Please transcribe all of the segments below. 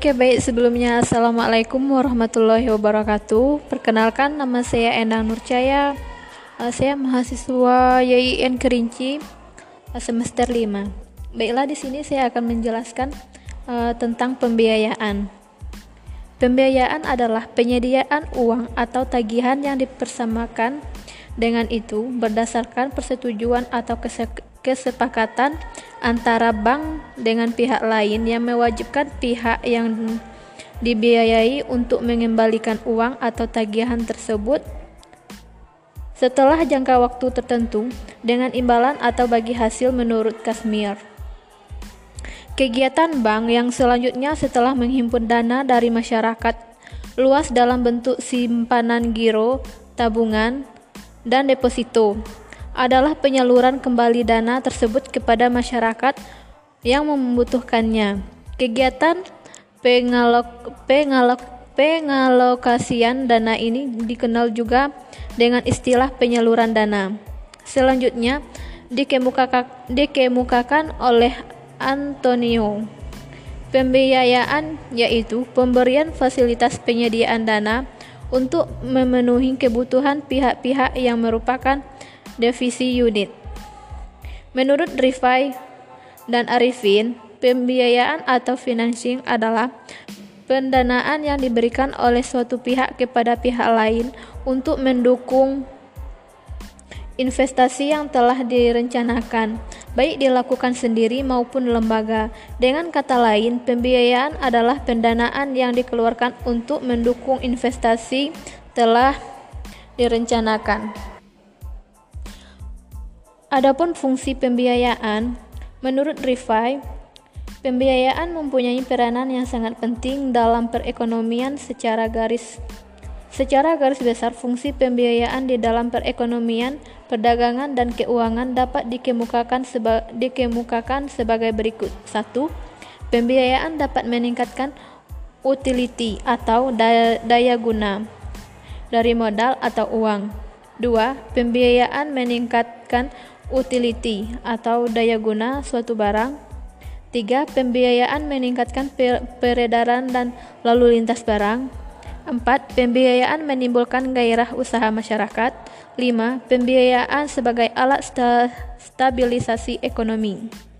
Oke baik. Sebelumnya Assalamualaikum warahmatullahi wabarakatuh. Perkenalkan nama saya Endang Nurcaya. Uh, Saya mahasiswa YIN Kerinci uh, semester 5 Baiklah di sini saya akan menjelaskan uh, tentang pembiayaan. Pembiayaan adalah penyediaan uang atau tagihan yang dipersamakan dengan itu berdasarkan persetujuan atau kesepakatan antara bank dengan pihak lain yang mewajibkan pihak yang dibiayai untuk mengembalikan uang atau tagihan tersebut setelah jangka waktu tertentu dengan imbalan atau bagi hasil menurut Kasmir. Kegiatan bank yang selanjutnya setelah menghimpun dana dari masyarakat luas dalam bentuk simpanan giro, tabungan, dan deposito adalah penyaluran kembali dana tersebut kepada masyarakat yang membutuhkannya. Kegiatan pengalok, pengalok, pengalokasian dana ini dikenal juga dengan istilah penyaluran dana. Selanjutnya dikemukakan, dikemukakan oleh Antonio. Pembiayaan yaitu pemberian fasilitas penyediaan dana untuk memenuhi kebutuhan pihak-pihak yang merupakan divisi unit. Menurut Rifai dan Arifin, pembiayaan atau financing adalah pendanaan yang diberikan oleh suatu pihak kepada pihak lain untuk mendukung investasi yang telah direncanakan, baik dilakukan sendiri maupun lembaga. Dengan kata lain, pembiayaan adalah pendanaan yang dikeluarkan untuk mendukung investasi telah direncanakan. Adapun fungsi pembiayaan, menurut Rifai, pembiayaan mempunyai peranan yang sangat penting dalam perekonomian secara garis Secara garis besar, fungsi pembiayaan di dalam perekonomian, perdagangan, dan keuangan dapat dikemukakan, seba dikemukakan sebagai berikut. 1. Pembiayaan dapat meningkatkan utility atau daya, daya guna dari modal atau uang. 2. Pembiayaan meningkatkan utility atau daya guna suatu barang. 3. Pembiayaan meningkatkan peredaran dan lalu lintas barang. 4. Pembiayaan menimbulkan gairah usaha masyarakat. 5. Pembiayaan sebagai alat sta stabilisasi ekonomi.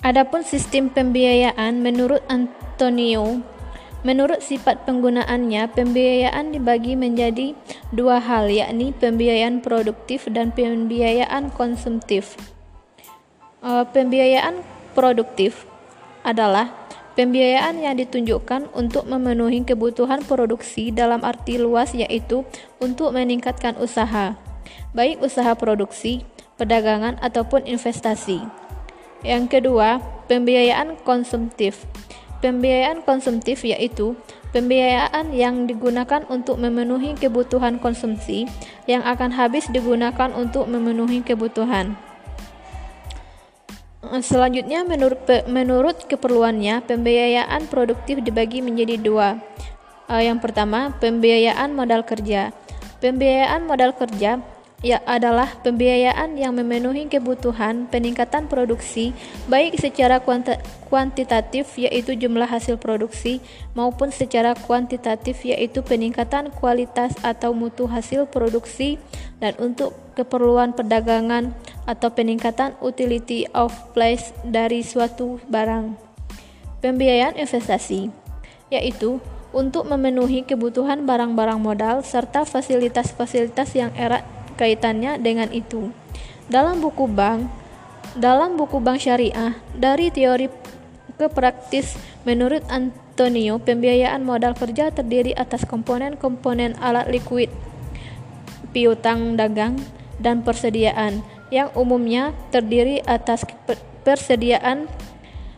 Adapun sistem pembiayaan menurut Antonio Menurut sifat penggunaannya, pembiayaan dibagi menjadi dua hal, yakni pembiayaan produktif dan pembiayaan konsumtif. Uh, pembiayaan produktif adalah pembiayaan yang ditunjukkan untuk memenuhi kebutuhan produksi dalam arti luas, yaitu untuk meningkatkan usaha, baik usaha produksi, perdagangan, ataupun investasi. Yang kedua, pembiayaan konsumtif Pembiayaan konsumtif yaitu pembiayaan yang digunakan untuk memenuhi kebutuhan konsumsi yang akan habis digunakan untuk memenuhi kebutuhan. Selanjutnya, menurut menurut keperluannya, pembiayaan produktif dibagi menjadi dua. Eh, yang pertama, pembiayaan modal kerja. Pembiayaan modal kerja ya adalah pembiayaan yang memenuhi kebutuhan peningkatan produksi baik secara kuantitatif yaitu jumlah hasil produksi maupun secara kuantitatif yaitu peningkatan kualitas atau mutu hasil produksi dan untuk keperluan perdagangan atau peningkatan utility of place dari suatu barang. Pembiayaan investasi yaitu untuk memenuhi kebutuhan barang-barang modal serta fasilitas-fasilitas yang erat kaitannya dengan itu. Dalam buku bank, dalam buku bank syariah, dari teori ke praktis, menurut Antonio, pembiayaan modal kerja terdiri atas komponen-komponen alat likuid, piutang dagang, dan persediaan, yang umumnya terdiri atas persediaan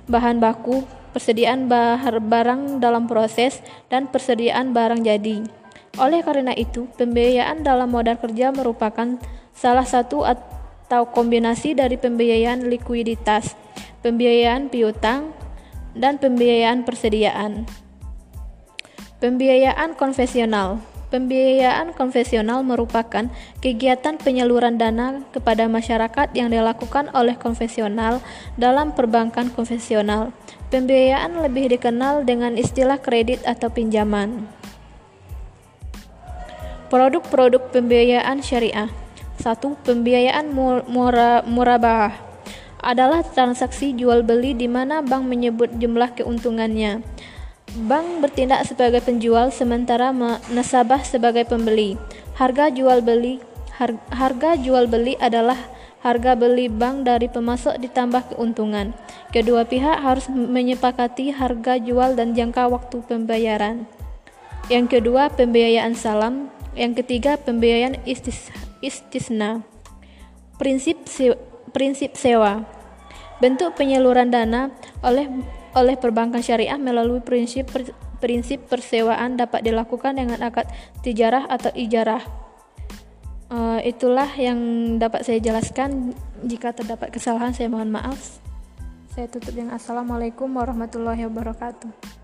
bahan baku, persediaan barang dalam proses, dan persediaan barang jadi. Oleh karena itu, pembiayaan dalam modal kerja merupakan salah satu atau kombinasi dari pembiayaan likuiditas, pembiayaan piutang, dan pembiayaan persediaan. Pembiayaan konvensional Pembiayaan konvensional merupakan kegiatan penyaluran dana kepada masyarakat yang dilakukan oleh konvensional dalam perbankan konvensional. Pembiayaan lebih dikenal dengan istilah kredit atau pinjaman. Produk-produk pembiayaan syariah. 1. Pembiayaan murabah adalah transaksi jual beli di mana bank menyebut jumlah keuntungannya. Bank bertindak sebagai penjual sementara nasabah sebagai pembeli. Harga jual beli harga jual beli adalah harga beli bank dari pemasok ditambah keuntungan. Kedua pihak harus menyepakati harga jual dan jangka waktu pembayaran. Yang kedua, pembiayaan salam. Yang ketiga, pembiayaan istis, istisna. Prinsip se, prinsip sewa. Bentuk penyaluran dana oleh oleh perbankan syariah melalui prinsip prinsip persewaan dapat dilakukan dengan akad tijarah atau ijarah. Uh, itulah yang dapat saya jelaskan. Jika terdapat kesalahan, saya mohon maaf. Saya tutup dengan Assalamualaikum warahmatullahi wabarakatuh.